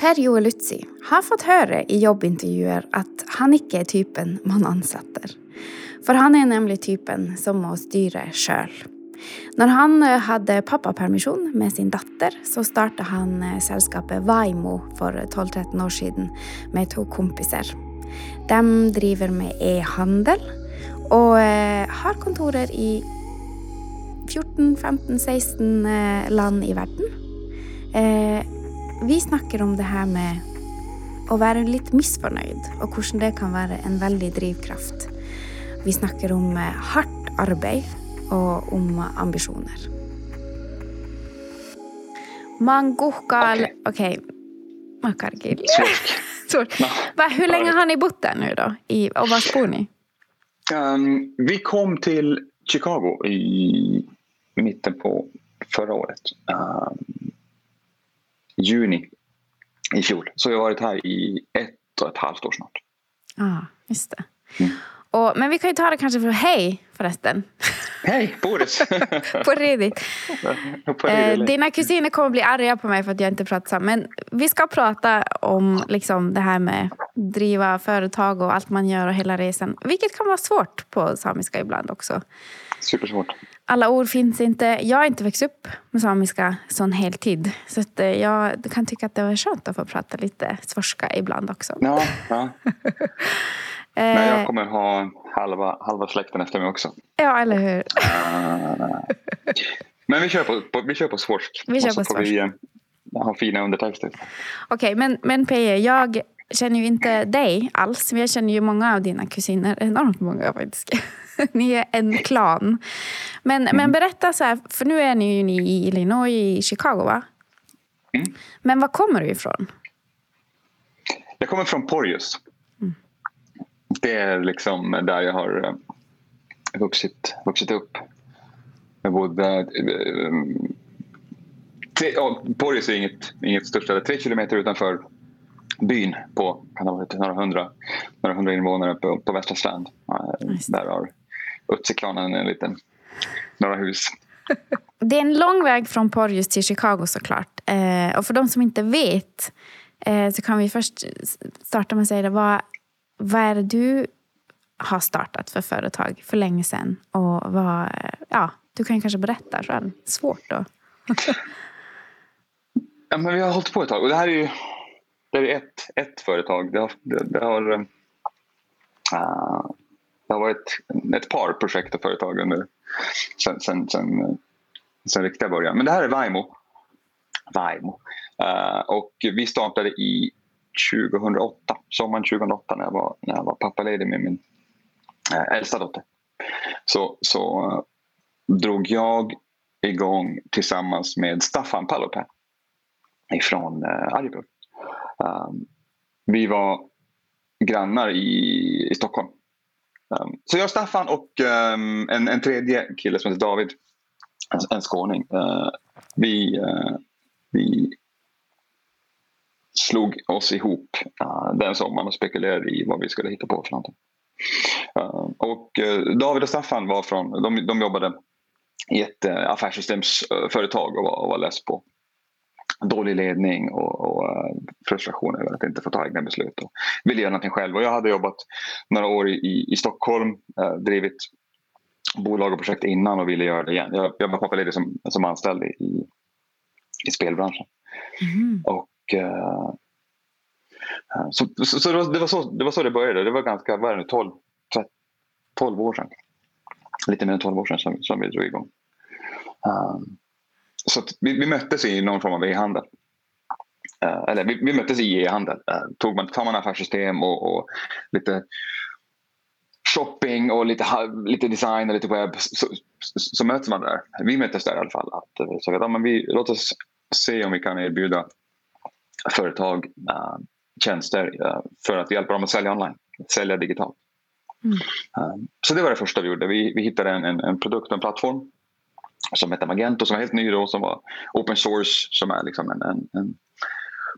Per Joel Utsi har fått höra i jobbintervjuer att han inte är typen man ansätter. För han är nämligen typen som måste styra själv. När han eh, hade pappapermission med sin dotter så startade han eh, sällskapet Vaimo för 12-13 år sedan med två kompisar. De driver med e-handel och eh, har kontorer i 14-15-16 land i världen. Vi snakker om det her med å være litt misfornøyd, og hvordan det kan være en veldig drivkraft. Vi snakker om hardt arbeid og om ambisjoner. Manguhkal. Makargil. Svensk. Svårt. Hur länge har ni bott där nu då? I, och var bor ni? Um, vi kom till Chicago i mitten på förra året. Um, juni i fjol. Så jag har varit här i ett och ett halvt år snart. Ja, ah, just det. Mm. Och, men vi kan ju ta det kanske för hej förresten. Hej Boris! på riktigt. Eh, dina kusiner kommer bli arga på mig för att jag inte pratar samma. Men vi ska prata om liksom, det här med driva företag och allt man gör och hela resan. Vilket kan vara svårt på samiska ibland också. Supersvårt. Alla ord finns inte. Jag har inte växt upp med samiska sån heltid. Så eh, jag kan tycka att det var skönt att få prata lite svorska ibland också. Ja, ja. Eh, Men jag kommer ha halva, halva släkten efter mig också. Ja, eller hur? Uh, men vi kör på, på, vi kör på svorsk. Vi kör på får vi eh, ha fina undertexter. Okej, men, men Peje, jag känner ju inte dig alls. Men jag känner ju många av dina kusiner. Enormt många faktiskt. Ni är en klan. Men, men berätta så här, för nu är ni ju ni i Illinois, i Chicago va? Mm. Men var kommer du ifrån? Jag kommer från Porjus. Det är liksom där jag har eh, vuxit, vuxit upp. Jag bodde... eh, Tre, ja, Porjus är inget, inget ställe. Tre kilometer utanför byn på kan det varit, några, hundra, några hundra invånare på, på västra strand. Eh, Just Utsiklanen en liten, några hus. Det är en lång väg från Porjus till Chicago såklart. Eh, och för de som inte vet eh, så kan vi först starta med att säga det. Vad, vad är det du har startat för företag för länge sedan? Och vad, eh, ja, du kan kanske berätta själv. Svårt då. Ja, men vi har hållit på ett tag och det här är ju det är ett, ett företag. Det har, det, det har, eh, det har varit ett par projekt och företag under, sen, sen, sen, sen riktiga början. Men det här är Vaimo. Vaimo. Uh, och vi startade i 2008, sommaren 2008 när jag var, när jag var pappaledig med min uh, äldsta dotter. Så, så uh, drog jag igång tillsammans med Staffan Palopä ifrån uh, Arjeplog. Um, vi var grannar i, i Stockholm. Um, så jag, Staffan och um, en, en tredje kille som heter David, en, en skåning. Uh, vi, uh, vi slog oss ihop uh, den sommaren och spekulerade i vad vi skulle hitta på för någonting. Uh, och uh, David och Staffan var från, de, de jobbade i ett uh, affärssystemsföretag och var, och var less på dålig ledning och, och uh, frustration över att inte få ta egna beslut och ville göra någonting själv. Och jag hade jobbat några år i, i Stockholm, uh, drivit bolag och projekt innan och ville göra det igen. Jag, jag var pappaledig som, som anställd i, i spelbranschen. Mm. Och, uh, så så, så det, var, det, var så, det var så det började. Det var ganska, vad är det nu, 12, 12 år sedan. Lite mer än 12 år sedan som, som vi drog igång. Um, så vi, vi, möttes i någon form av e-handel. Uh, eller vi, vi, möttes i e-handel. Uh, tog man, tar man affärssystem och, och, lite shopping och lite, lite design och lite webb så, så, så, möts man där. Vi möttes där i alla fall. Att, så att, ja, men vi, låt oss se om vi kan erbjuda företag uh, tjänster för att hjälpa dem att sälja online, sälja digitalt. Mm. Så det var det första vi gjorde. Vi, vi hittade en, en, en produkt, en plattform som hette Magento som var helt ny då, som var open source som är liksom en, en, en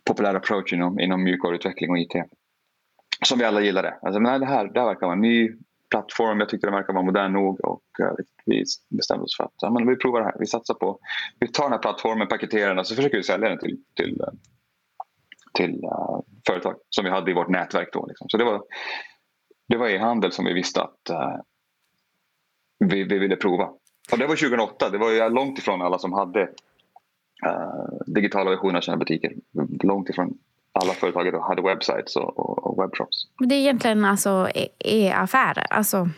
populär approach inom, inom mjukvaruutveckling och IT. Som vi alla gillade. Alltså, men det, här, det här verkar vara en ny plattform, jag tyckte den verkar vara modern nog och uh, vi bestämde oss för att ja, men vi provar det här. Vi satsar på, vi tar den här plattformen, paketerar den och så försöker vi sälja den till, till, eh, till uh, företag som vi hade i vårt nätverk då. Liksom. Så det var, det var e-handel som vi visste att uh, vi, vi ville prova. Och det var 2008, det var ju långt ifrån alla som hade uh, digitala versioner av sina butiker. Långt ifrån alla företag hade websites och, och, och webbshops. Men det är egentligen alltså e-affärer, alltså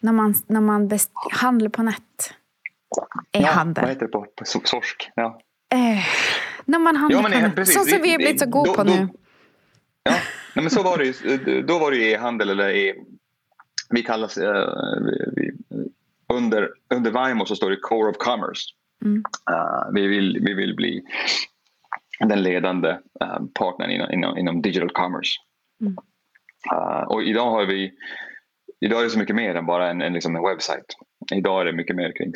när man, när man handlar på nät. E-handel. Ja, vad heter det på, på sorsk? Ja. Eh, när man handlar ja, men, på nät. Precis. Sånt som vi har blivit så goda på nu. Ja, nej, men så var det ju, då var det ju e-handel eller e, vi kallas eh, vi, under, under Vimo så står det Core of Commerce. Mm. Uh, vi, vill, vi vill bli den ledande uh, partnern inom, inom, inom, digital commerce. Mm. Uh, och idag har vi idag är det så mycket mer än bara en, en, liksom en webbsajt. Idag är det mycket mer kring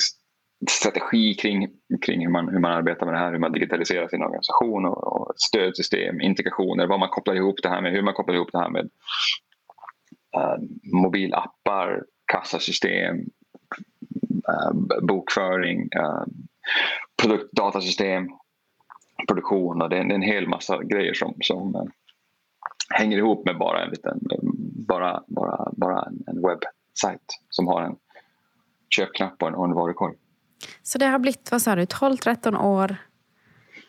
strategi kring, kring hur, man, hur man arbetar med det här, hur man digitaliserar sin organisation och, och stödsystem, integrationer, vad man kopplar ihop det här med, hur man kopplar ihop det här med mobilappar, kassasystem, bokföring, uh, produktdatasystem, produktion och det är, det är en hel massa grejer som, som hänger ihop med bara en liten bara, bara, bara en, en webbsajt som har en köpknapp och en, och en varukorg. Så det har blivit, vad sa du, 12-13 år?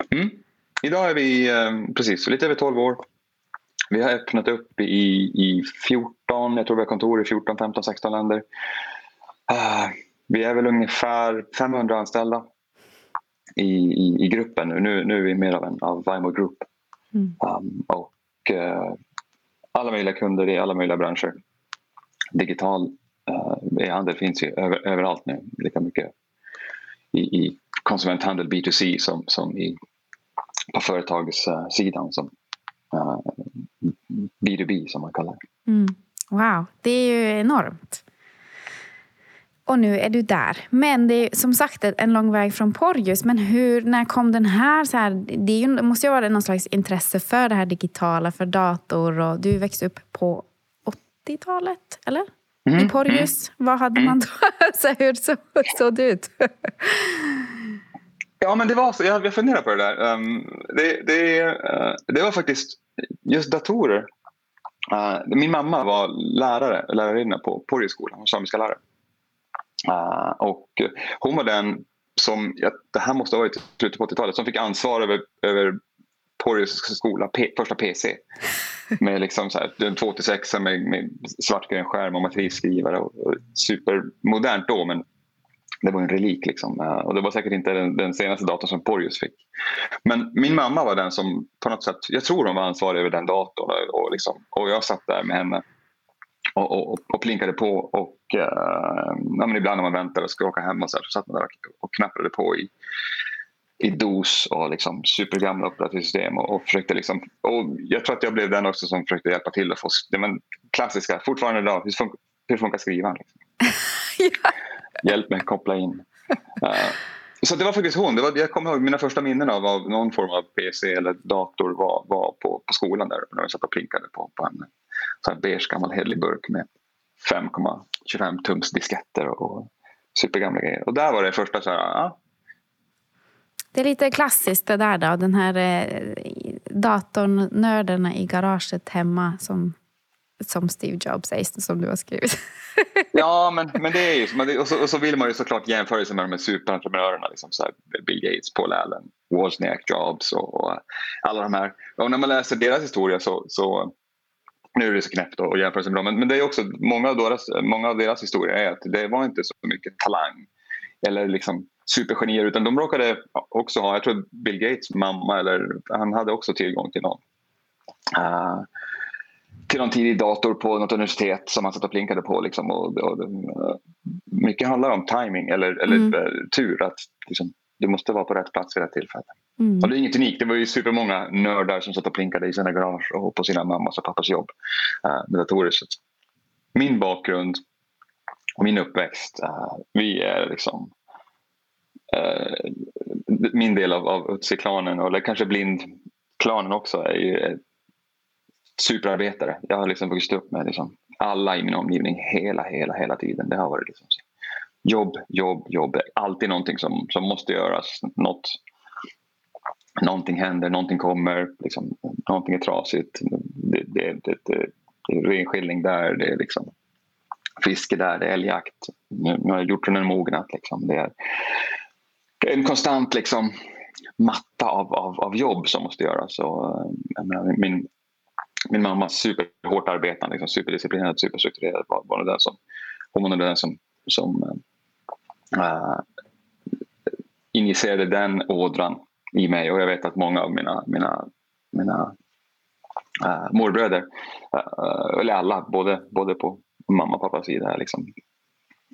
Mm. Idag är vi precis lite över 12 år. Vi har öppnat upp i, i 14, jag tror vi har kontor i 14, 15, 16 länder. Vi är väl ungefär 500 anställda i, i, i gruppen nu. nu. Nu är vi mer av en av Vimo Group. Mm. Um, och uh, alla möjliga kunder i alla möjliga branscher. Digital uh, e-handel finns ju över, överallt nu. Lika mycket i, i konsumenthandel B2C som, som i, på företagssidan som uh, B2B som man kallar det. Mm. Wow, det är ju enormt. Och nu är du där. Men det är som sagt en lång väg från Porjus. Men hur, när kom den här? Så här det, ju, det måste ju vara någon slags intresse för det här digitala, för dator. Och du växte upp på 80-talet, eller? Mm. I Porjus. Mm. Vad hade man då? så hur såg så det ut? ja, men det var så. Jag, jag funderar på det där. Um, det, det, uh, det var faktiskt just datorer. Uh, min mamma var lärare, lärarinna på Porjusskolan, samiska lärare. Uh, och hon var den som, ja, det här måste ha varit slutet på 80-talet, som fick ansvar över, över Porjus skola, P, första PC. Med liksom så här, en 2-6 med, med svartgrön skärm och matrisskrivare. Och, och supermodernt då men det var en relik. Liksom. Uh, och det var säkert inte den, den, senaste datorn som Porjus fick. Men min mamma var den som på något sätt, jag tror hon var ansvarig över den datorn. Och, och, liksom, och jag satt där med henne och, och, och plinkade på. Och, men ibland när man väntade och skulle åka hem och så, här, så satt man där och knapprade på i, i DOS och liksom supergamla operativsystem. Och, och försökte liksom, och jag tror att jag blev den också som försökte hjälpa till att få men klassiska, fortfarande idag, hur funkar, hur funkar skrivaren? Liksom. ja. Hjälp mig koppla in. Uh, så det var faktiskt hon. Det var, jag kommer ihåg mina första minnen av, av någon form av PC eller dator var, var på, på skolan där när jag satt och plinkade på, på en så här beige gammal hederlig burk med 5,25 tums disketter och supergamla grejer. Och där var det första så här, ja. Det är lite klassiskt det där då, den här eh, datornördarna i garaget hemma som, som Steve Jobs säger, som du har skrivit. ja, men, men det är ju och så, och så vill man ju såklart jämföra sig med de här superentreprenörerna, liksom så Bill Gates, Paul Allen, Wozniak, Jobs och, och, alla de här. Och när man läser deras historia så, så nu är det så knäppt och jämförelsen bra, men, men det är också många av, deras, många av deras historier är att det var inte så mycket talang eller liksom supergenier utan de råkade också ha, jag tror Bill Gates mamma eller han hade också tillgång till någon uh, till någon tidig dator på något universitet som han satt och plinkade på. Liksom, och, och, uh, mycket handlar om timing eller, eller mm. tur. att liksom, Du måste vara på rätt plats vid rätt tillfälle. Mm. Och det är inget unikt. Det var ju supermånga nördar som satt och plinkade i sina garage och på sina mammas och pappas jobb uh, med datorer. Så min bakgrund och min uppväxt, uh, vi är liksom uh, min del av, av Utsi-klanen, eller kanske Blind-klanen också, är ju superarbetare. Jag har liksom vuxit upp med liksom alla i min omgivning hela, hela, hela tiden. Det har varit liksom jobb, jobb, jobb. Alltid någonting som, som måste göras. Något någonting händer, någonting kommer, liksom, någonting är trasigt. Det, det, det, det, det är renskiljning där, det är liksom fiske där, det är älgjakt. Nu, nu har hjortronen mognat. Liksom. Det är en konstant liksom, matta av, av, av jobb som måste göras. Och, eh, menar, min, min mamma superhårt arbetande, liksom, superdisciplinerad, superstrukturerad. Var, var den som, hon var den som, som äh, injicerade den ådran i mig och jag vet att många av mina, mina, mina äh, morbröder, äh, eller alla, både, både på mamma och pappas sida, liksom,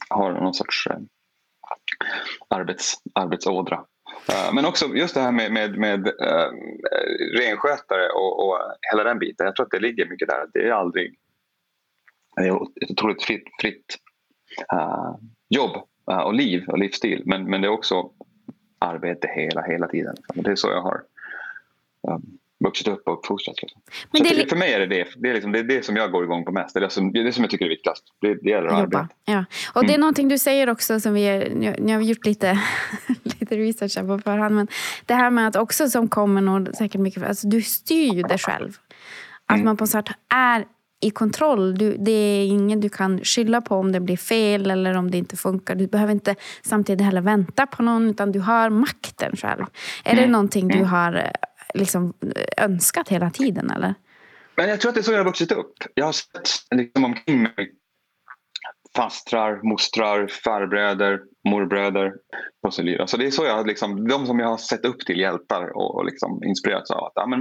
har någon sorts äh, arbets, arbetsådra. Äh, men också just det här med, med, med äh, renskötare och, och hela den biten. Jag tror att det ligger mycket där. Det är aldrig det är ett otroligt fritt, fritt äh, jobb äh, och liv och livsstil. Men, men det är också arbete hela, hela tiden. Det är så jag har um, vuxit upp och uppfostrats. Liksom. Men det. För mig är det det. Det är, liksom, det är det som jag går igång på mest. Det är det som, det, är det som jag tycker är viktigast. Det, det gäller att arbeta. Ja. Och det är mm. någonting du säger också som vi är, nu har vi gjort lite, lite research här på förhand. Men det här med att också som kommer nog säkert mycket, alltså du styr ju dig själv. Att mm. man på något sätt är i kontroll. Du, det är ingen du kan skylla på om det blir fel eller om det inte funkar. Du behöver inte samtidigt heller vänta på någon utan du har makten själv. Är mm. det någonting du mm. har eh, liksom, önskat hela tiden eller? Men jag tror att det är så jag har vuxit upp. Jag har sett liksom omkring mig fastrar, mostrar, farbröder, morbröder och så vidare. Så det är så jag liksom, de som jag har sett upp till hjältar och, och liksom inspirerats av. Att, ja, men,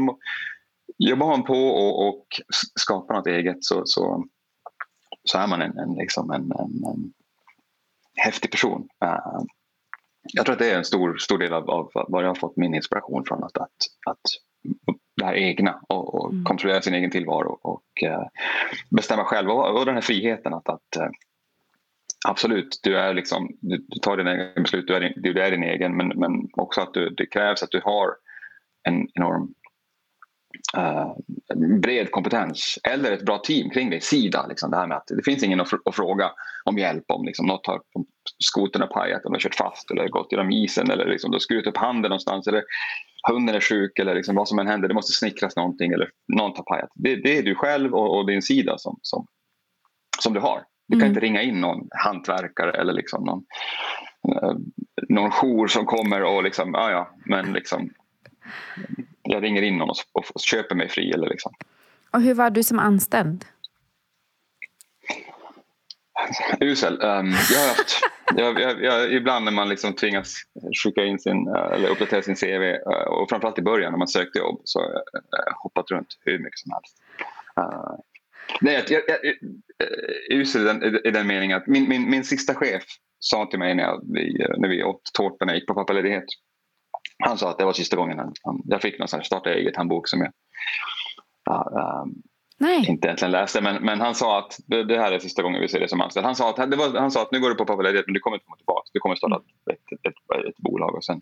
jobbar man på och, och skapar något eget så, så, så är man en, en, liksom en, en, en häftig person. Uh, jag tror att det är en stor, stor del av, av var jag har fått min inspiration från. Att, att, att det här egna och, och mm. kontrollera sin egen tillvaro och uh, bestämma själv. Och, och den här friheten att, att uh, Absolut, du, är liksom, du, du, tar dina egna beslut, du är din, du är din egen men, men också att du, det krävs att du har en enorm uh, bred kompetens eller ett bra team kring dig. Sida, liksom, det här med att det finns ingen att, att fråga om hjälp om liksom, något har skotern har pajat eller kört fast eller gått genom isen eller liksom, du har skurit upp handen någonstans eller hunden är sjuk eller liksom, vad som än händer. Det måste snickras någonting eller någon har pajat. Det, det är du själv och, och din sida som, som, som du har. Du kan mm. inte ringa in någon hantverkare eller liksom någon, uh, någon jour som kommer och liksom, ja ja, men liksom jag ringer in någon och, och köper mig fri. Eller liksom. Och hur var du som anställd? Usel. Um, jag har haft, jag, jag, jag, ibland när man liksom tvingas skicka in sin, uh, eller uppdatera sin CV uh, och framförallt i början när man sökte jobb så har jag uh, hoppat runt hur mycket som helst. Uh, nej, jag, jag, usel i den, i den meningen att min, min, min sista chef sa till mig när, jag, vi, när vi åt tårta när jag gick på pappaledighet han sa att det var sista gången han, han, jag fick någon sån här starta eget-handbok som jag uh, um, inte egentligen läste. Men, men han sa att det, det, här är sista gången vi ser det som anställd. Han sa att, det var, han sa att nu går du på pappaledighet men du kommer inte komma tillbaka. Du kommer starta ett, ett, ett, ett bolag och sen,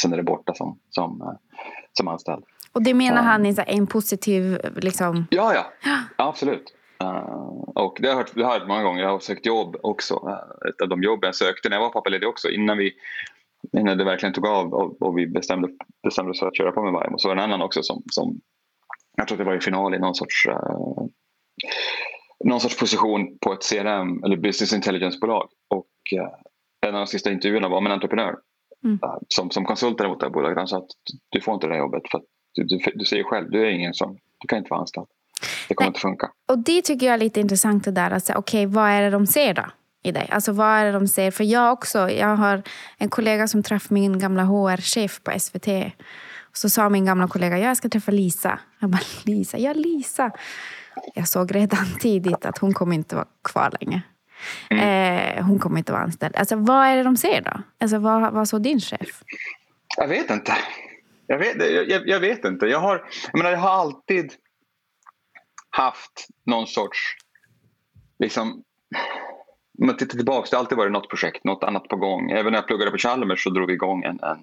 sen är det borta som, som, uh, som anställd. Och det menar um, han är en positiv... Liksom... Ja, ja. ja absolut. Uh, och det har, jag hört, det har jag hört många gånger. Jag har sökt jobb också. Uh, ett av de jobb jag sökte när jag var pappaledig också innan vi innan det verkligen tog av och, och vi bestämde, bestämde oss för att köra på med Vimo så var det en annan också som, som jag tror att det var i final i någon sorts, uh, någon sorts position på ett CRM eller business intelligence-bolag. Och uh, en av de sista intervjuerna var med en entreprenör mm. uh, som, som konsultade mot det här bolaget. Han sa att du får inte det här jobbet för att du, du, du säger själv, du är ingen som, du kan inte vara anställd. Det kommer Nej. inte funka. Och det tycker jag är lite intressant det där. Alltså, Okej, okay, vad är det de ser då? I dig? Alltså vad är det de ser? För jag också, jag har en kollega som träffade min gamla HR-chef på SVT. Så sa min gamla kollega, jag ska träffa Lisa. Jag bara, Lisa? Ja, Lisa. Jag såg redan tidigt att hon kommer inte vara kvar länge. Mm. Eh, hon kommer inte vara anställd. Alltså, vad är det de ser då? Alltså, vad, vad såg din chef? Jag vet inte. Jag vet, jag, jag vet inte. Jag har, jag, menar, jag har alltid haft någon sorts liksom, om man tittar tillbaka, det har alltid varit något projekt, något annat på gång. Även när jag pluggade på Chalmers så drog vi igång en, en,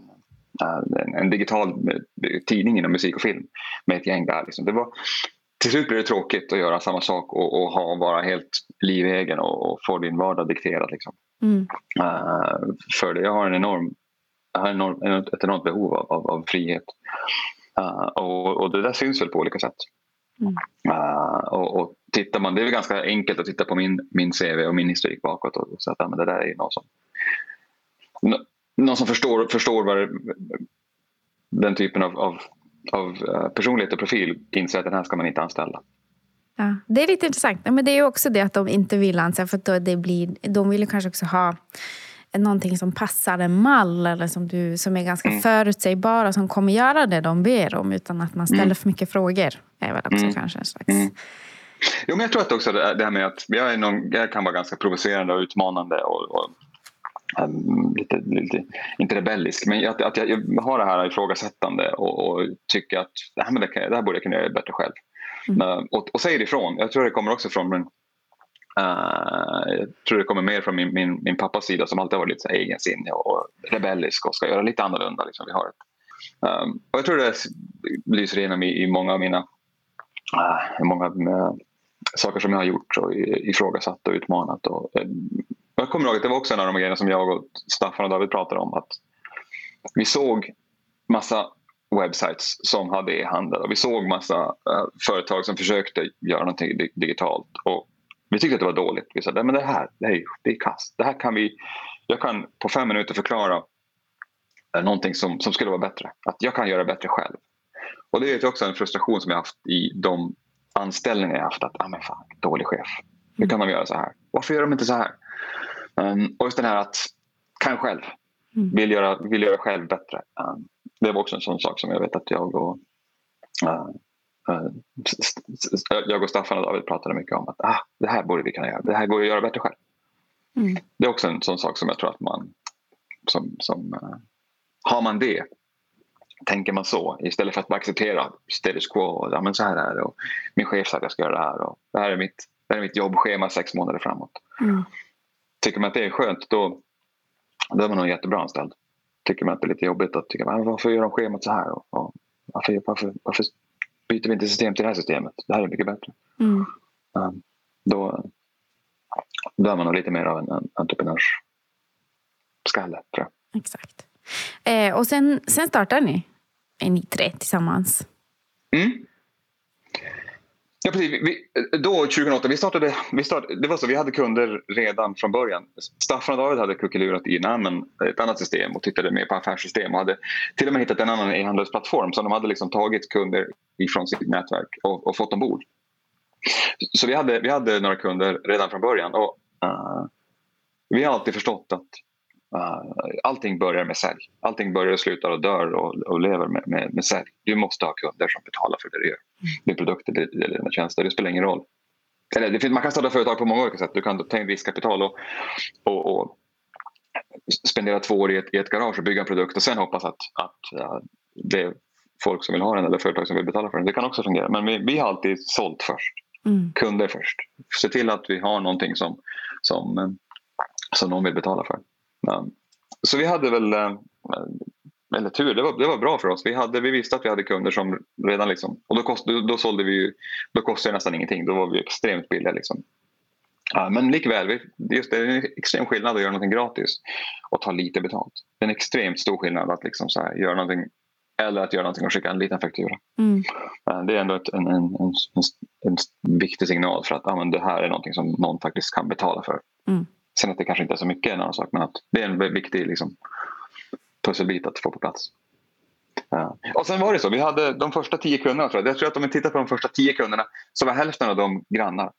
en, en digital eh, tidning inom musik och film med ett gäng där. Liksom. Det var, till slut blir det tråkigt att göra samma sak och, och ha, vara helt livegen och, och få din vardag dikterad. Liksom. Mm. Uh, för det, jag har en enorm jag har enorm, ett enormt behov av, av, av frihet. Uh, och, och, det där syns väl på olika sätt. Mm. Uh, och, och tittar man, det är ganska enkelt att titta på min, min CV och min historik bakåt och, och säga att men det där är någon som, någon som förstår, förstår vad det, den typen av, av, av personlighet och profil inser att den här ska man inte anställa. Ja, det är lite intressant. Men det är också det att de inte vill anställa. För då det blir, de vill kanske också ha någonting som passar en mall eller som, du, som är ganska mm. förutsägbar och som kommer göra det de ber om utan att man ställer mm. för mycket frågor. är väl också mm. kanske en slags... Mm. Jo, men jag tror att också det här med att jag, är någon, jag kan vara ganska provocerande och utmanande och, och um, lite, lite, inte rebellisk, men att, att jag, jag har det här ifrågasättande och, och tycker att det här, det, kan, det här borde jag kunna göra bättre själv. Mm. Uh, och, och säger ifrån. Jag tror det kommer också från min, Uh, jag tror det kommer mer från min, min, min pappas sida som alltid har varit lite egensinnig och rebellisk och ska göra lite annorlunda. Liksom. Vi har ett. Um, och jag tror det lyser igenom i, i många av mina uh, många, uh, saker som jag har gjort och ifrågasatt och utmanat. Och, ehm, jag kommer ihåg att det var också en av de grejerna som jag och Staffan och David pratade om. att Vi såg massa websites som hade e-handel och vi såg massa eh, företag som försökte göra någonting digitalt. Och vi tyckte att det var dåligt. Vi sa men det här det är, det är kast. Det här kan vi, jag kan på fem minuter förklara eh, någonting som, som skulle vara bättre. Att jag kan göra bättre själv. Och det är också en frustration som jag haft i de anställningar jag haft. Att, ah, men fan, dålig chef. Hur kan de göra så här? Varför gör de inte så här? Um, och just den här att kan själv. Mm. Vill göra, vill göra själv bättre. Um, det var också en sån sak som jag vet att jag och uh, jag och Staffan och David pratade mycket om att ah, det här borde vi kunna göra. Det här går att göra bättre själv. Mm. Det är också en sån sak som jag tror att man som, som uh, har man det tänker man så istället för att bara acceptera status quo. Ja, men så här är det och min chef sa att jag ska göra det här och det här är mitt, det här är mitt jobbschema sex månader framåt. Mm. Tycker man att det är skönt då, då är man nog jättebra anställd. Tycker man att det är lite jobbigt att tycka varför gör de schemat så här? Och, och varför, varför, varför byter vi inte system till det här systemet. Det här är mycket bättre. Mm. Um, då, då är man nog lite mer av en, en entreprenörsskalle, tror jag. Exakt. Eh, och sen, sen startar ni, ni tre tillsammans. Mm. Ja, precis. Vi, då 2008, vi startade, vi startade, det var så, vi hade kunder redan från början. Staffan och David hade kuckelurat innan men ett annat system och tittade mer på affärssystem och hade till och med hittat en annan e-handelsplattform som de hade liksom tagit kunder ifrån sitt nätverk och, och fått ombord. Så vi hade, vi hade några kunder redan från början och uh, vi har alltid förstått att Uh, allting börjar med sälj. Allting börjar och slutar och dör och, och lever med, med, med sälj. Du måste ha kunder som betalar för det du gör. Din produkter eller dina tjänster. Det spelar ingen roll. Eller, det finns, man kan starta företag på många olika sätt. Du kan ta in riskkapital och, och, och spendera två år i ett, i ett garage och bygga en produkt och sen hoppas att, att uh, det är folk som vill ha den eller företag som vill betala för den. Det kan också fungera. Men vi, vi har alltid sålt först. Mm. Kunder först. Se till att vi har någonting som, som, som någon vill betala för. Så vi hade väl eh, eller tur, det var, det var bra för oss. Vi, hade, vi visste att vi hade kunder som redan liksom, och då, kost, då, då sålde vi då kostade det nästan ingenting. Då var vi extremt billiga. Liksom. Ja, men likväl, just det är en extrem skillnad att göra någonting gratis och ta lite betalt. Det är en extremt stor skillnad att liksom så här, göra någonting eller att göra någonting och skicka en liten faktura. Mm. Det är ändå ett, en, en, en, en, viktig signal för att ah, men det här är någonting som någon faktiskt kan betala för. Mm. Sen att det kanske inte är så mycket är en annan sak men att det är en viktig liksom, pusselbit att få på plats. Ja. Och sen var det så, vi hade de första tio kunderna. Tror jag. jag tror att om vi tittar på de första tio kunderna så var hälften av dem grannar.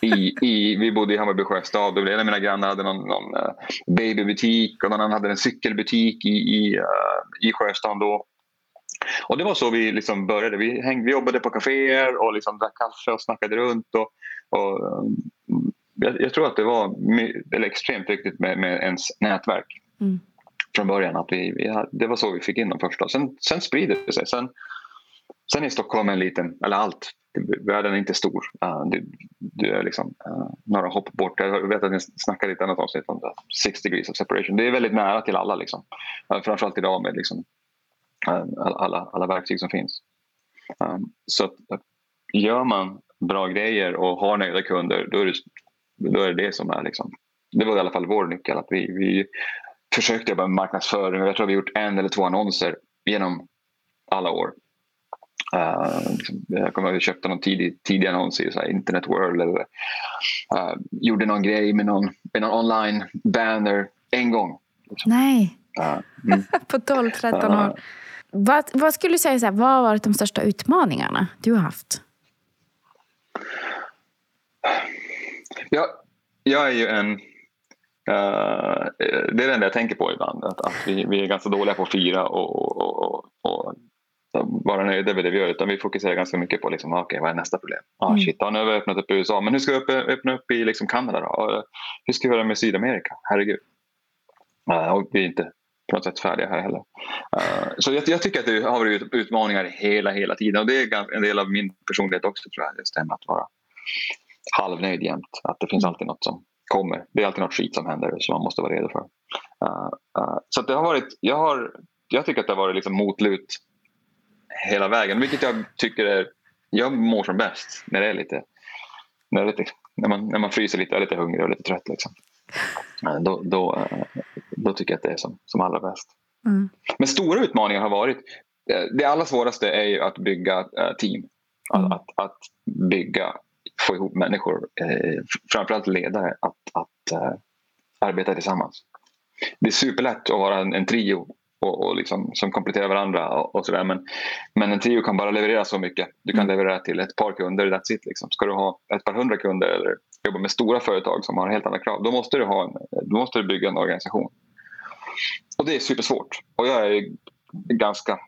I, i, vi bodde i Hammarby sjöstad och en av mina grannar hade någon, någon uh, babybutik och någon annan hade en cykelbutik i, i, uh, i sjöstaden då. Och det var så vi liksom började. Vi, hängde, vi jobbade på kaféer och liksom drack kaffe och snackade runt. Och, och um, jag, jag, tror att det var eller extremt viktigt med, med ens nätverk mm. från början. Att vi, vi, det var så vi fick in de första. Sen, sen sprider det sig. Sen, sen är Stockholm en liten, eller allt, världen är inte stor. Uh, du, du, är liksom uh, några hopp bort. Jag vet att ni snackade i ett annat avsnitt om det. Degrees of separation. Det är väldigt nära till alla. Liksom. Uh, framförallt idag med liksom, alla, alla verktyg som finns. Um, så att, gör man bra grejer och har nöjda kunder då är det då är det det som är liksom, det var i alla fall vår nyckel. Att vi, vi försökt jobba med marknadsföring. Jag tror vi har gjort en eller två annonser genom alla år. Uh, jag kommer ihåg att vi köpte någon tidig, tidig annons i så Internet World. Eller, uh, gjorde någon grej med någon, med någon online banner en gång. Liksom. Nej. Uh, mm. På 12-13 år. Vad, vad, skulle du säga, så här, vad har varit de största utmaningarna du har haft? Ja, jag är ju en... Uh, det är det enda jag tänker på ibland. Att, att vi, vi, är ganska dåliga på att fira och, och, och, och vara nöjda med det vi gör. Utan vi fokuserar ganska mycket på liksom, okay, vad är nästa problem. Ah, mm. shit, ja, nu har vi öppnat upp i USA. Men hur ska vi öppna, öppna upp i liksom, Kanada då? Hur ska vi göra med Sydamerika? Herregud. Uh, och vi är inte på något sätt färdiga här heller. Uh, så jag, jag, tycker att det har varit utmaningar hela, hela tiden. Och det är en del av min personlighet också tror jag. Just det att vara halvnöjd jämt. Att det finns alltid något som kommer. Det är alltid något skit som händer som man måste vara redo för. Uh, uh, så det har varit, jag, har, jag tycker att det har varit liksom motlut hela vägen. Vilket jag tycker är, jag mår som bäst när det är lite, när, det är lite, när, man, när man fryser lite är lite hungrig och lite trött. Liksom. Uh, då, då, då tycker jag att det är som, som allra bäst. Mm. Men stora utmaningar har varit, det allra svåraste är ju att bygga team. Mm. Att, att bygga få ihop människor, eh, framförallt ledare, att, att eh, arbeta tillsammans. Det är superlätt att vara en, en trio och, och liksom, som kompletterar varandra och, och sådär. Men, men en trio kan bara leverera så mycket. Du kan mm. leverera till ett par kunder, that's it. Liksom. Ska du ha ett par hundra kunder eller jobba med stora företag som har helt andra krav, då måste du, ha en, då måste du bygga en organisation. Och det är supersvårt. Och jag är ganska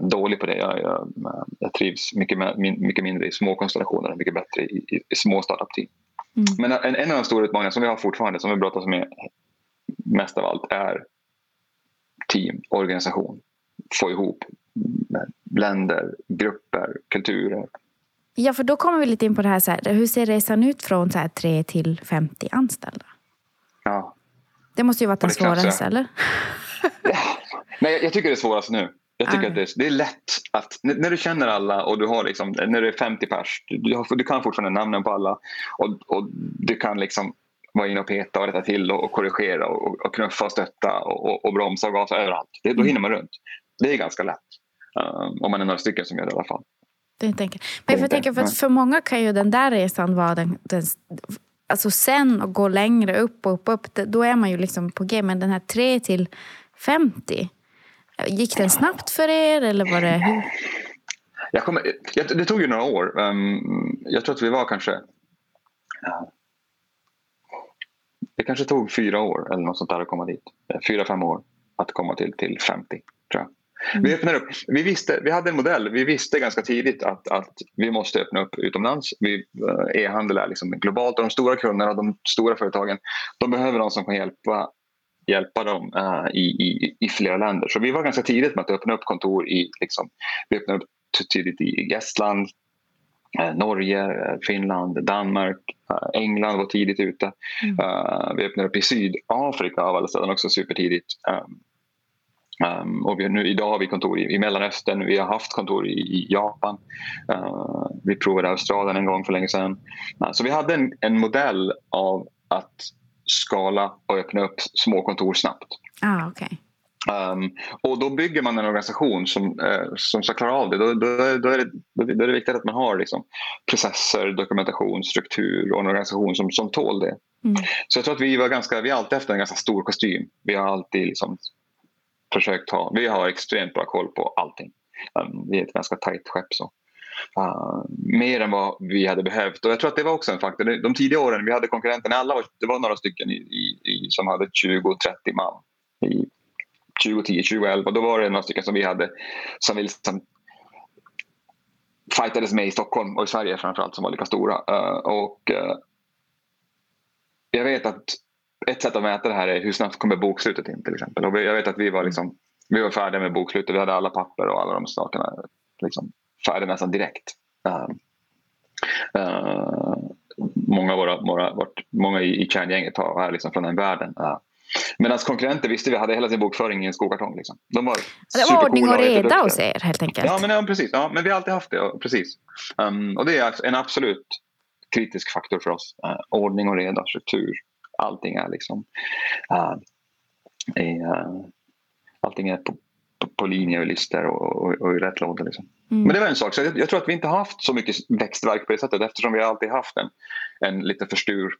dålig på det. Jag, jag, jag trivs mycket, mycket mindre i små konstellationer mycket bättre i, i, i små startup-team. Mm. Men en, en av de stora utmaningarna som vi har fortfarande, som vi brottas med mest av allt, är team, organisation. Få ihop länder, grupper, kulturer. Ja, för då kommer vi lite in på det här, så här hur ser resan ut från så här 3 till 50 anställda? Ja. Det måste ju vara den svåraste, eller? ja. Nej, jag tycker det är svårast nu. Jag tycker att det, det, är lätt att när du känner alla och du har liksom, när det är 50 pers, du, du kan fortfarande namnen på alla och, och du kan liksom vara inne och peta och rätta till och, och korrigera och, och knuffa och stötta och, och, och bromsa och gasa överallt. Det, då mm. hinner man runt. Det är ganska lätt. Um, om man är några stycken som gör det i alla fall. Det tänker. Men jag tänker, för, för många kan ju den där resan vara den, den alltså sen och gå längre upp och upp, upp då är man ju liksom på G. Men den här 3 till 50 Gick den snabbt för er eller var det hur? Jag kommer, det tog ju några år. Um, jag tror att vi var kanske... Det kanske tog fyra år eller något sånt där att komma dit. Fyra, fem år att komma till, till 50 tror jag. Mm. Vi, öppnade upp. Vi, visste, vi hade en modell. Vi visste ganska tidigt att, att vi måste öppna upp utomlands. Eh, e-handel är liksom globalt och de stora kunderna, de stora företagen, de behöver någon som kan hjälpa hjälpa dem uh, i, i, i flera länder. Så vi var ganska tidigt med att öppna upp kontor i, liksom, vi öppnade upp tidigt i Estland, uh, Norge, uh, Finland, Danmark, England var tidigt ute. Mm. vi öppnade upp i Sydafrika av alla ställen också supertidigt. Um, Um, och vi, nu, idag har vi kontor i, i Mellanöstern, vi har haft kontor i, i Japan. Uh, vi provade Australien en gång för länge sedan. Uh, så vi hade en, en modell av att skala och öppna upp små kontor snabbt. Ah, okay. Um, och då bygger man en organisation som, eh, som ska klara av det. Då, då, då, är det. då är det viktigt att man har liksom, processer, dokumentation, struktur och en organisation som, som tål det. Mm. Så jag tror att vi var ganska, vi har alltid haft en ganska stor kostym. Vi har alltid liksom försökt ha, vi har extremt bra koll på allting. Um, vi är ett ganska tajt skepp. Så. Uh, mer än vad vi hade behövt. Och jag tror att det var också en faktor. De tidiga åren vi hade konkurrenterna, alla var, det var några stycken i, i, i som hade 20-30 man. I 2010, 2011. Då var det några stycken som vi hade som vi liksom fightades med i Stockholm och i Sverige framförallt som var lika stora. Uh, och uh, jag vet att ett sätt att mäta det här är hur snabbt kommer bokslutet in till exempel. Och jag vet att vi var, liksom, vi var färdiga med bokslutet. Vi hade alla papper och alla de sakerna liksom, färdig nästan direkt. Uh, många, våra, våra, vårt, många i, i kärngänget är liksom från den världen. Uh, Medan konkurrenter visste vi hade hela sin bokföring i en skokartong. Liksom. De var det var ordning och reda hos er helt enkelt. Ja, men, ja, precis. Ja, men vi har alltid haft det. Ja, precis. Um, och det är en absolut kritisk faktor för oss. Uh, ordning och reda, struktur. Allting är liksom... Uh, är allting är på, på, på linje och listor och, och, och i rätt låda. Liksom. Mm. Men det var en sak. Så jag, jag, tror att vi inte haft så mycket växtverk på det sättet eftersom vi alltid haft en, en lite för stor,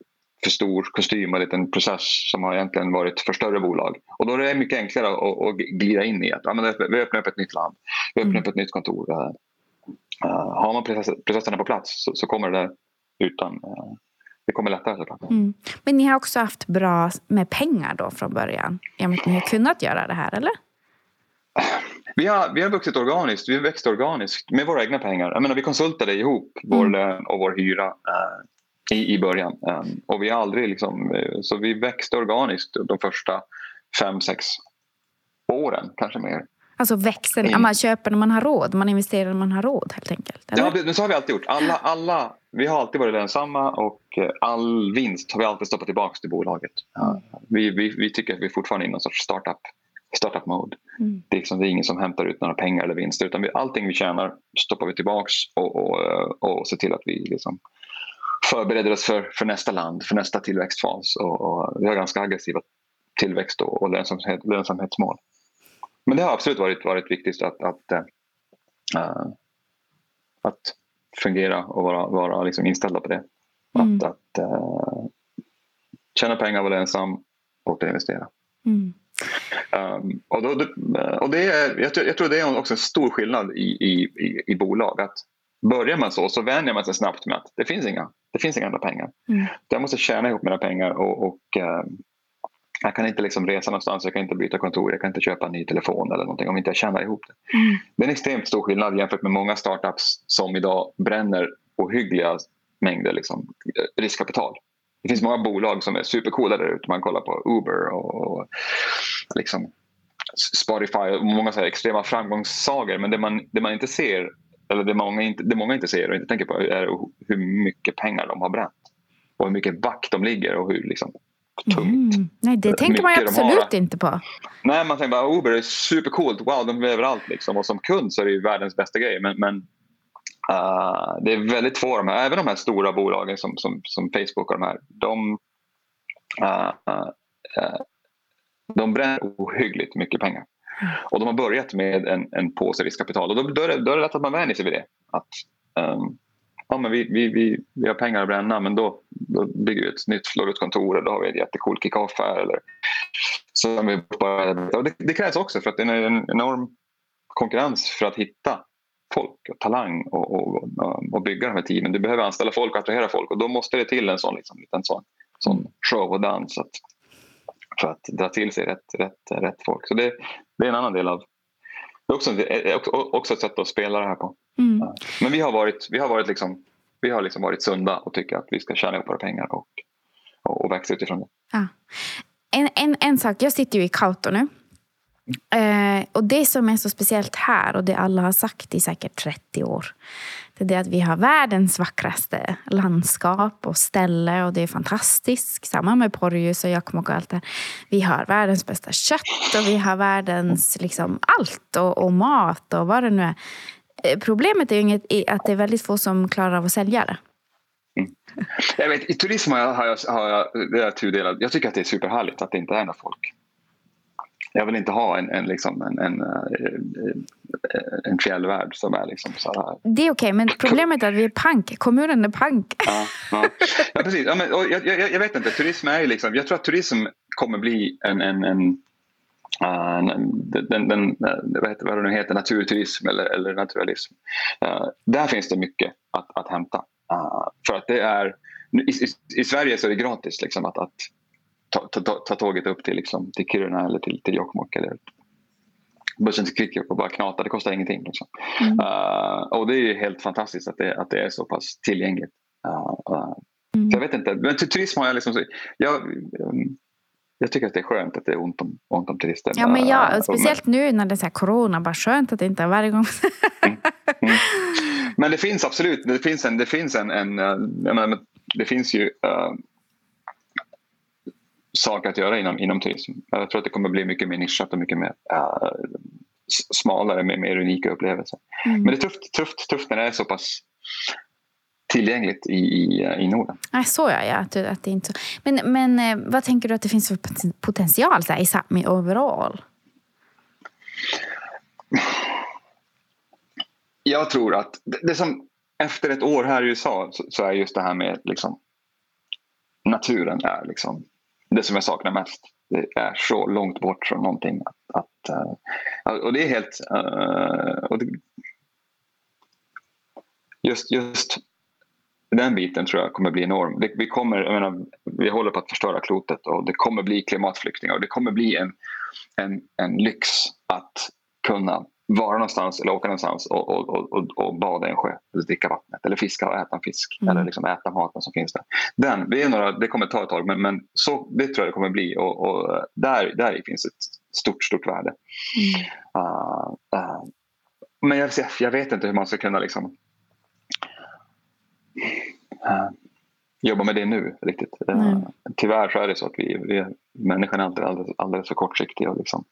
för stor kostym och en liten process som har egentligen varit för större bolag. Och då är det mycket enklare att, att glida in i att ja, men vi öppnar upp ett nytt land, vi öppnar mm. upp ett nytt kontor. Uh, har man process, processerna på plats så, så kommer det utan uh, det kommer lättare såklart. Mm. Men ni har också haft bra med pengar då från början? I och med att ni har kunnat göra det här, eller? Vi har, vi har vuxit organiskt, vi har växt organiskt med våra egna pengar. Jag menar, vi konsultade ihop vår mm. lön och vår hyra eh, i, i början. Um, och vi har aldrig liksom, eh, så vi växte organiskt de första fem, sex åren, kanske mer. Alltså växer, mm. man köper när man har råd, man investerar när man har råd helt enkelt? Eller? Ja, men så har vi alltid gjort. Alla, alla, vi har alltid varit lönsamma och eh, all vinst har vi alltid stoppat tillbaka till bolaget. Mm. Vi, vi, vi tycker att vi fortfarande är i någon sorts startup startup mode. Mm. Det, är liksom, det är ingen som hämtar ut några pengar eller vinster utan vi, allting vi tjänar stoppar vi tillbaks och, och, och ser till att vi liksom förbereder oss för, för nästa land, för nästa tillväxtfas. Och, och vi har ganska aggressiva tillväxt och, och lönsamhet, lönsamhetsmål. Men det har absolut varit, varit viktigt att, att, äh, att fungera och vara, vara liksom inställda på det. Mm. Att, att äh, tjäna pengar, vara lönsam och investera. Mm. Um, och, då, och det är, jag, tror, det är också en stor skillnad i, i, i, i bolag. Att börjar man så så vänjer man sig snabbt med att det finns inga, det finns inga andra pengar. Mm. Jag måste tjäna ihop mina pengar och, och um, jag kan inte liksom resa någonstans, jag kan inte byta kontor, jag kan inte köpa en ny telefon eller någonting om inte jag tjänar ihop det. Mm. Det är en extremt stor skillnad jämfört med många startups som idag bränner ohyggliga mängder liksom, riskkapital. Det finns många bolag som är supercoola där ute. Man kollar på Uber och, och liksom Spotify och många så extrema framgångssagor. Men det man, det man inte ser, eller det många inte, det många inte ser och inte tänker på är hur mycket pengar de har bränt. Och hur mycket back de ligger och hur liksom, tungt. Mm. Nej, det tänker man absolut inte på. Nej, man tänker bara Uber är supercoolt. Wow, de är överallt. Liksom. Och som kund så är det ju världens bästa grej. Men, men uh, det är väldigt få de här, även de här stora bolagen som, som, som Facebook och de här. De, uh, uh, de bränner ohyggligt mycket pengar. Och de har börjat med en, en påse riskkapital. Och då, då, är det, då är det lätt att man vänjer sig vid det. Att, um, ja, men vi, vi, vi, vi har pengar att bränna men då, då bygger vi ett nytt florutkontor och då har vi en jättecool kick-off här. Eller, så vi bara, det, det, krävs också för att det är en enorm konkurrens för att hitta folk och talang och, och, och, bygga de här teamen. Du behöver anställa folk och attrahera folk och då måste det till en sån, liksom, en sån, sån show och dans. Att, för att dra till sig rätt, rätt, rätt folk. Så det, det är en annan del av det är också, också ett sätt att spela det här på. Mm. Men vi har varit, vi har varit, liksom, vi har liksom varit sunda och tycker att vi ska tjäna ihop våra pengar och, och, och växa utifrån det. Ja. En, en, en sak, jag sitter ju i Kauto nu. Eh, och det som är så speciellt här och det alla har sagt i säkert 30 år det är det att vi har världens vackraste landskap och ställe och det är fantastiskt. Samma med Porjus och Jokkmokk och allt det Vi har världens bästa kött och vi har världens liksom allt och, och mat och vad det nu är. Eh, problemet är ju inget, att det är väldigt få som klarar av att sälja det. Mm. Jag vet, I turism har jag, har jag, har jag, det är tudelat. Jag tycker att det är superhärligt att det inte är några folk jag vill inte ha en, en, liksom en, en, eh, en fjällvärld som är liksom så här. Det är okej, okay, men problemet är att vi är pank. Kommunen är pank. Ja, ja. ja precis. Ja, men, jag, jag, jag, vet inte, turism är ju liksom, jag tror att turism kommer bli en, en, en Uh, den, den, vad, heter, vad det nu heter, naturturism eller, eller naturalism. Uh, där finns det mycket att, att hämta. Uh, för att det är, i, i, i, Sverige så är det gratis liksom, att, att ta, ta, ta tåget upp till, liksom, till Kiruna eller till, till Jokkmokk eller bussen till Kvikkjokk och bara knata. Det kostar ingenting. Liksom. Mm. Uh, och det är helt fantastiskt att det, att det är så pass tillgängligt. Uh, uh, mm. jag vet inte, men till turism har jag liksom... Jag, um, jag tycker att det är skönt att det är ont om, ont om turister. Ja, men ja, speciellt nu när det är corona. Bara skönt att det inte är varje gång. mm. Mm. Men det finns absolut det finns en, det finns en, en menar, det finns ju sak att göra inom, inom turism. Jag tror att det kommer bli mycket mer nischat och mycket mer uh, smalare med mer unika upplevelser. Mm. Men det är tufft, tufft, tufft när det är så pass tillgängligt i, i, i Norden. Nej, så ja, ja att, att det inte Men, men eh, vad tänker du att det finns för potential så här, i Sápmi overall? Jag tror att det, det, som efter ett år här i USA så, så är just det här med liksom, naturen är liksom det som jag saknar mest. Det är så långt bort från någonting. Att, att eh, och det är helt... Eh, och det, just, just den biten tror jag kommer bli enorm. Det, vi, kommer, jag menar, vi håller på att förstöra klotet och det kommer bli klimatflyktingar och det kommer bli en, en, en lyx att kunna vara någonstans eller åka någonstans och, och, och, och bada i en sjö eller dricka vattnet eller fiska och äta en fisk mm. eller liksom äta maten som finns där. Den, det, är några, det kommer ta ett tag men, men så, det tror jag det kommer bli och, och där, där finns ett stort, stort värde. Mm. Uh, uh, men jag, jag vet inte hur man ska kunna liksom, uh, jobba med det nu riktigt. Mm. Tyvärr så är det så att vi, vi människan är alldeles, alldeles för kortsiktiga. Och liksom,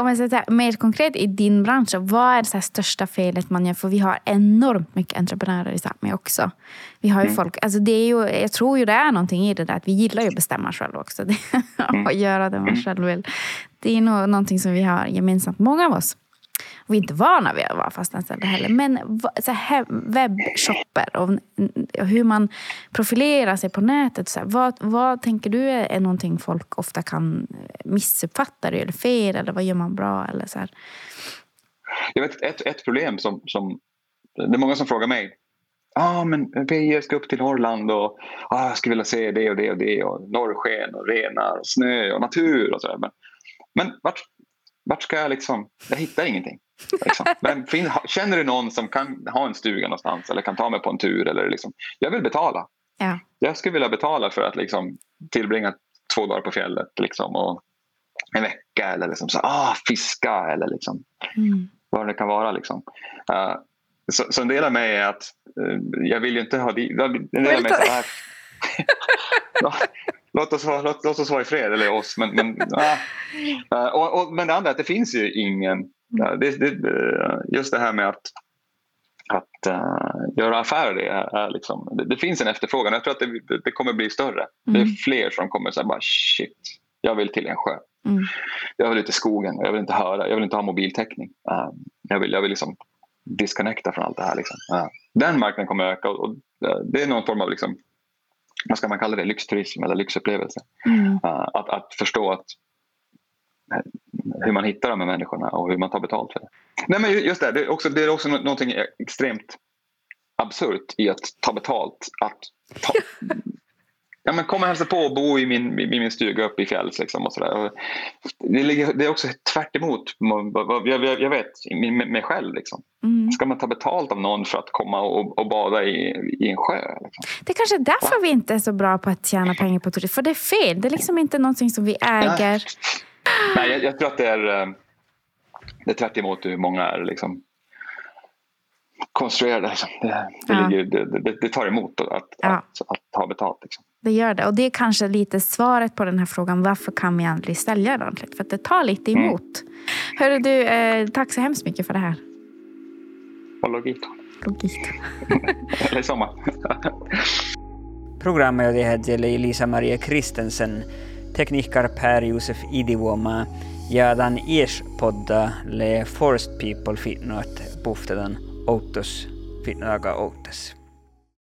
om jag säger mer konkret i din bransch, vad är det största felet man gör? För vi har enormt mycket entreprenörer i Sápmi också. Vi har ju mm. folk, alltså det är ju, jag tror ju det är någonting i det där att vi gillar ju att bestämma själva också. och mm. göra det man mm. själv vill. Det är nog någonting som vi har gemensamt, många av oss vi är inte vana vid att vara fastanställda heller. Men så här, webbshopper och hur man profilerar sig på nätet. Så här, vad, vad tänker du är någonting folk ofta kan eh, missuppfatta? Eller fel? Eller vad gör man bra? Eller så här. Jag vet ett, ett problem som, som... Det är många som frågar mig ah, men vi ska upp till Norrland och ah, jag skulle vilja se det och det och det och norrsken och renar och snö och natur och sådär. Men, men vart, vart ska jag liksom? Jag hittar ingenting. Liksom. Men känner du någon som kan ha en stuga någonstans eller kan ta mig på en tur? Eller liksom, jag vill betala. Ja. Jag skulle vilja betala för att liksom, tillbringa två dagar på fjället liksom, och en vecka eller liksom, så, ah, fiska eller liksom, mm. vad det kan vara. Liksom. Uh, så, så en del av mig är att uh, jag vill ju inte ha... En del av mig så här, låt, oss, låt, låt oss vara i fred, eller oss. Men, men, uh, och, och, men det andra är att det finns ju ingen Mm. Det, det, just det här med att, att uh, göra affärer är, är liksom, det, det, finns en efterfrågan. Jag tror att det, det kommer bli större. Det är mm. fler som kommer säga bara shit, jag vill till en sjö. Mm. Jag vill ut i skogen, jag vill inte höra, jag vill inte ha mobiltäckning. Uh, jag vill, jag vill liksom disconnecta från allt det här. Liksom. Uh, den marknaden kommer öka och, och det är någon form av liksom, vad ska man kalla det, lyxturism eller lyxupplevelse. Mm. att, att förstå att hur man hittar de här människorna och hur man tar betalt för det. Nej, men just det, det är också, det är också någonting extremt absurt i att ta betalt. Att ta, ja, men kom och hälsa på och bo i min, i min stuga uppe i fjälls. Liksom och så där. Det, ligger, det är också tvärt emot jag, jag, jag vet mig själv. Liksom. Mm. Ska man ta betalt av någon för att komma och, och bada i, i en sjö? Liksom? Det är kanske är därför vi inte är så bra på att tjäna pengar på turism. För det är fel. Det är liksom inte någonting som vi äger. Nej, jag, jag, tror att det är, eh, det är tvärt emot hur många är liksom konstruerade. Liksom. Det, det, ja. ligger, det, det, tar emot att, ja. att, att, ta betalt. Liksom. Det gör det. Och det är kanske lite svaret på den här frågan. Varför kan vi aldrig sälja ordentligt? För att det tar lite mm. emot. Mm. Hörru du, eh, tack så hemskt mycket för det här. Och logik. Logik. Eller sommar. Programmet oli Lisa-Maria Kristensen tekniikar Per-Josef Idivuoma ja tämän ies-podda le forced people fitnoat puhtetan outos fitnoaga outas.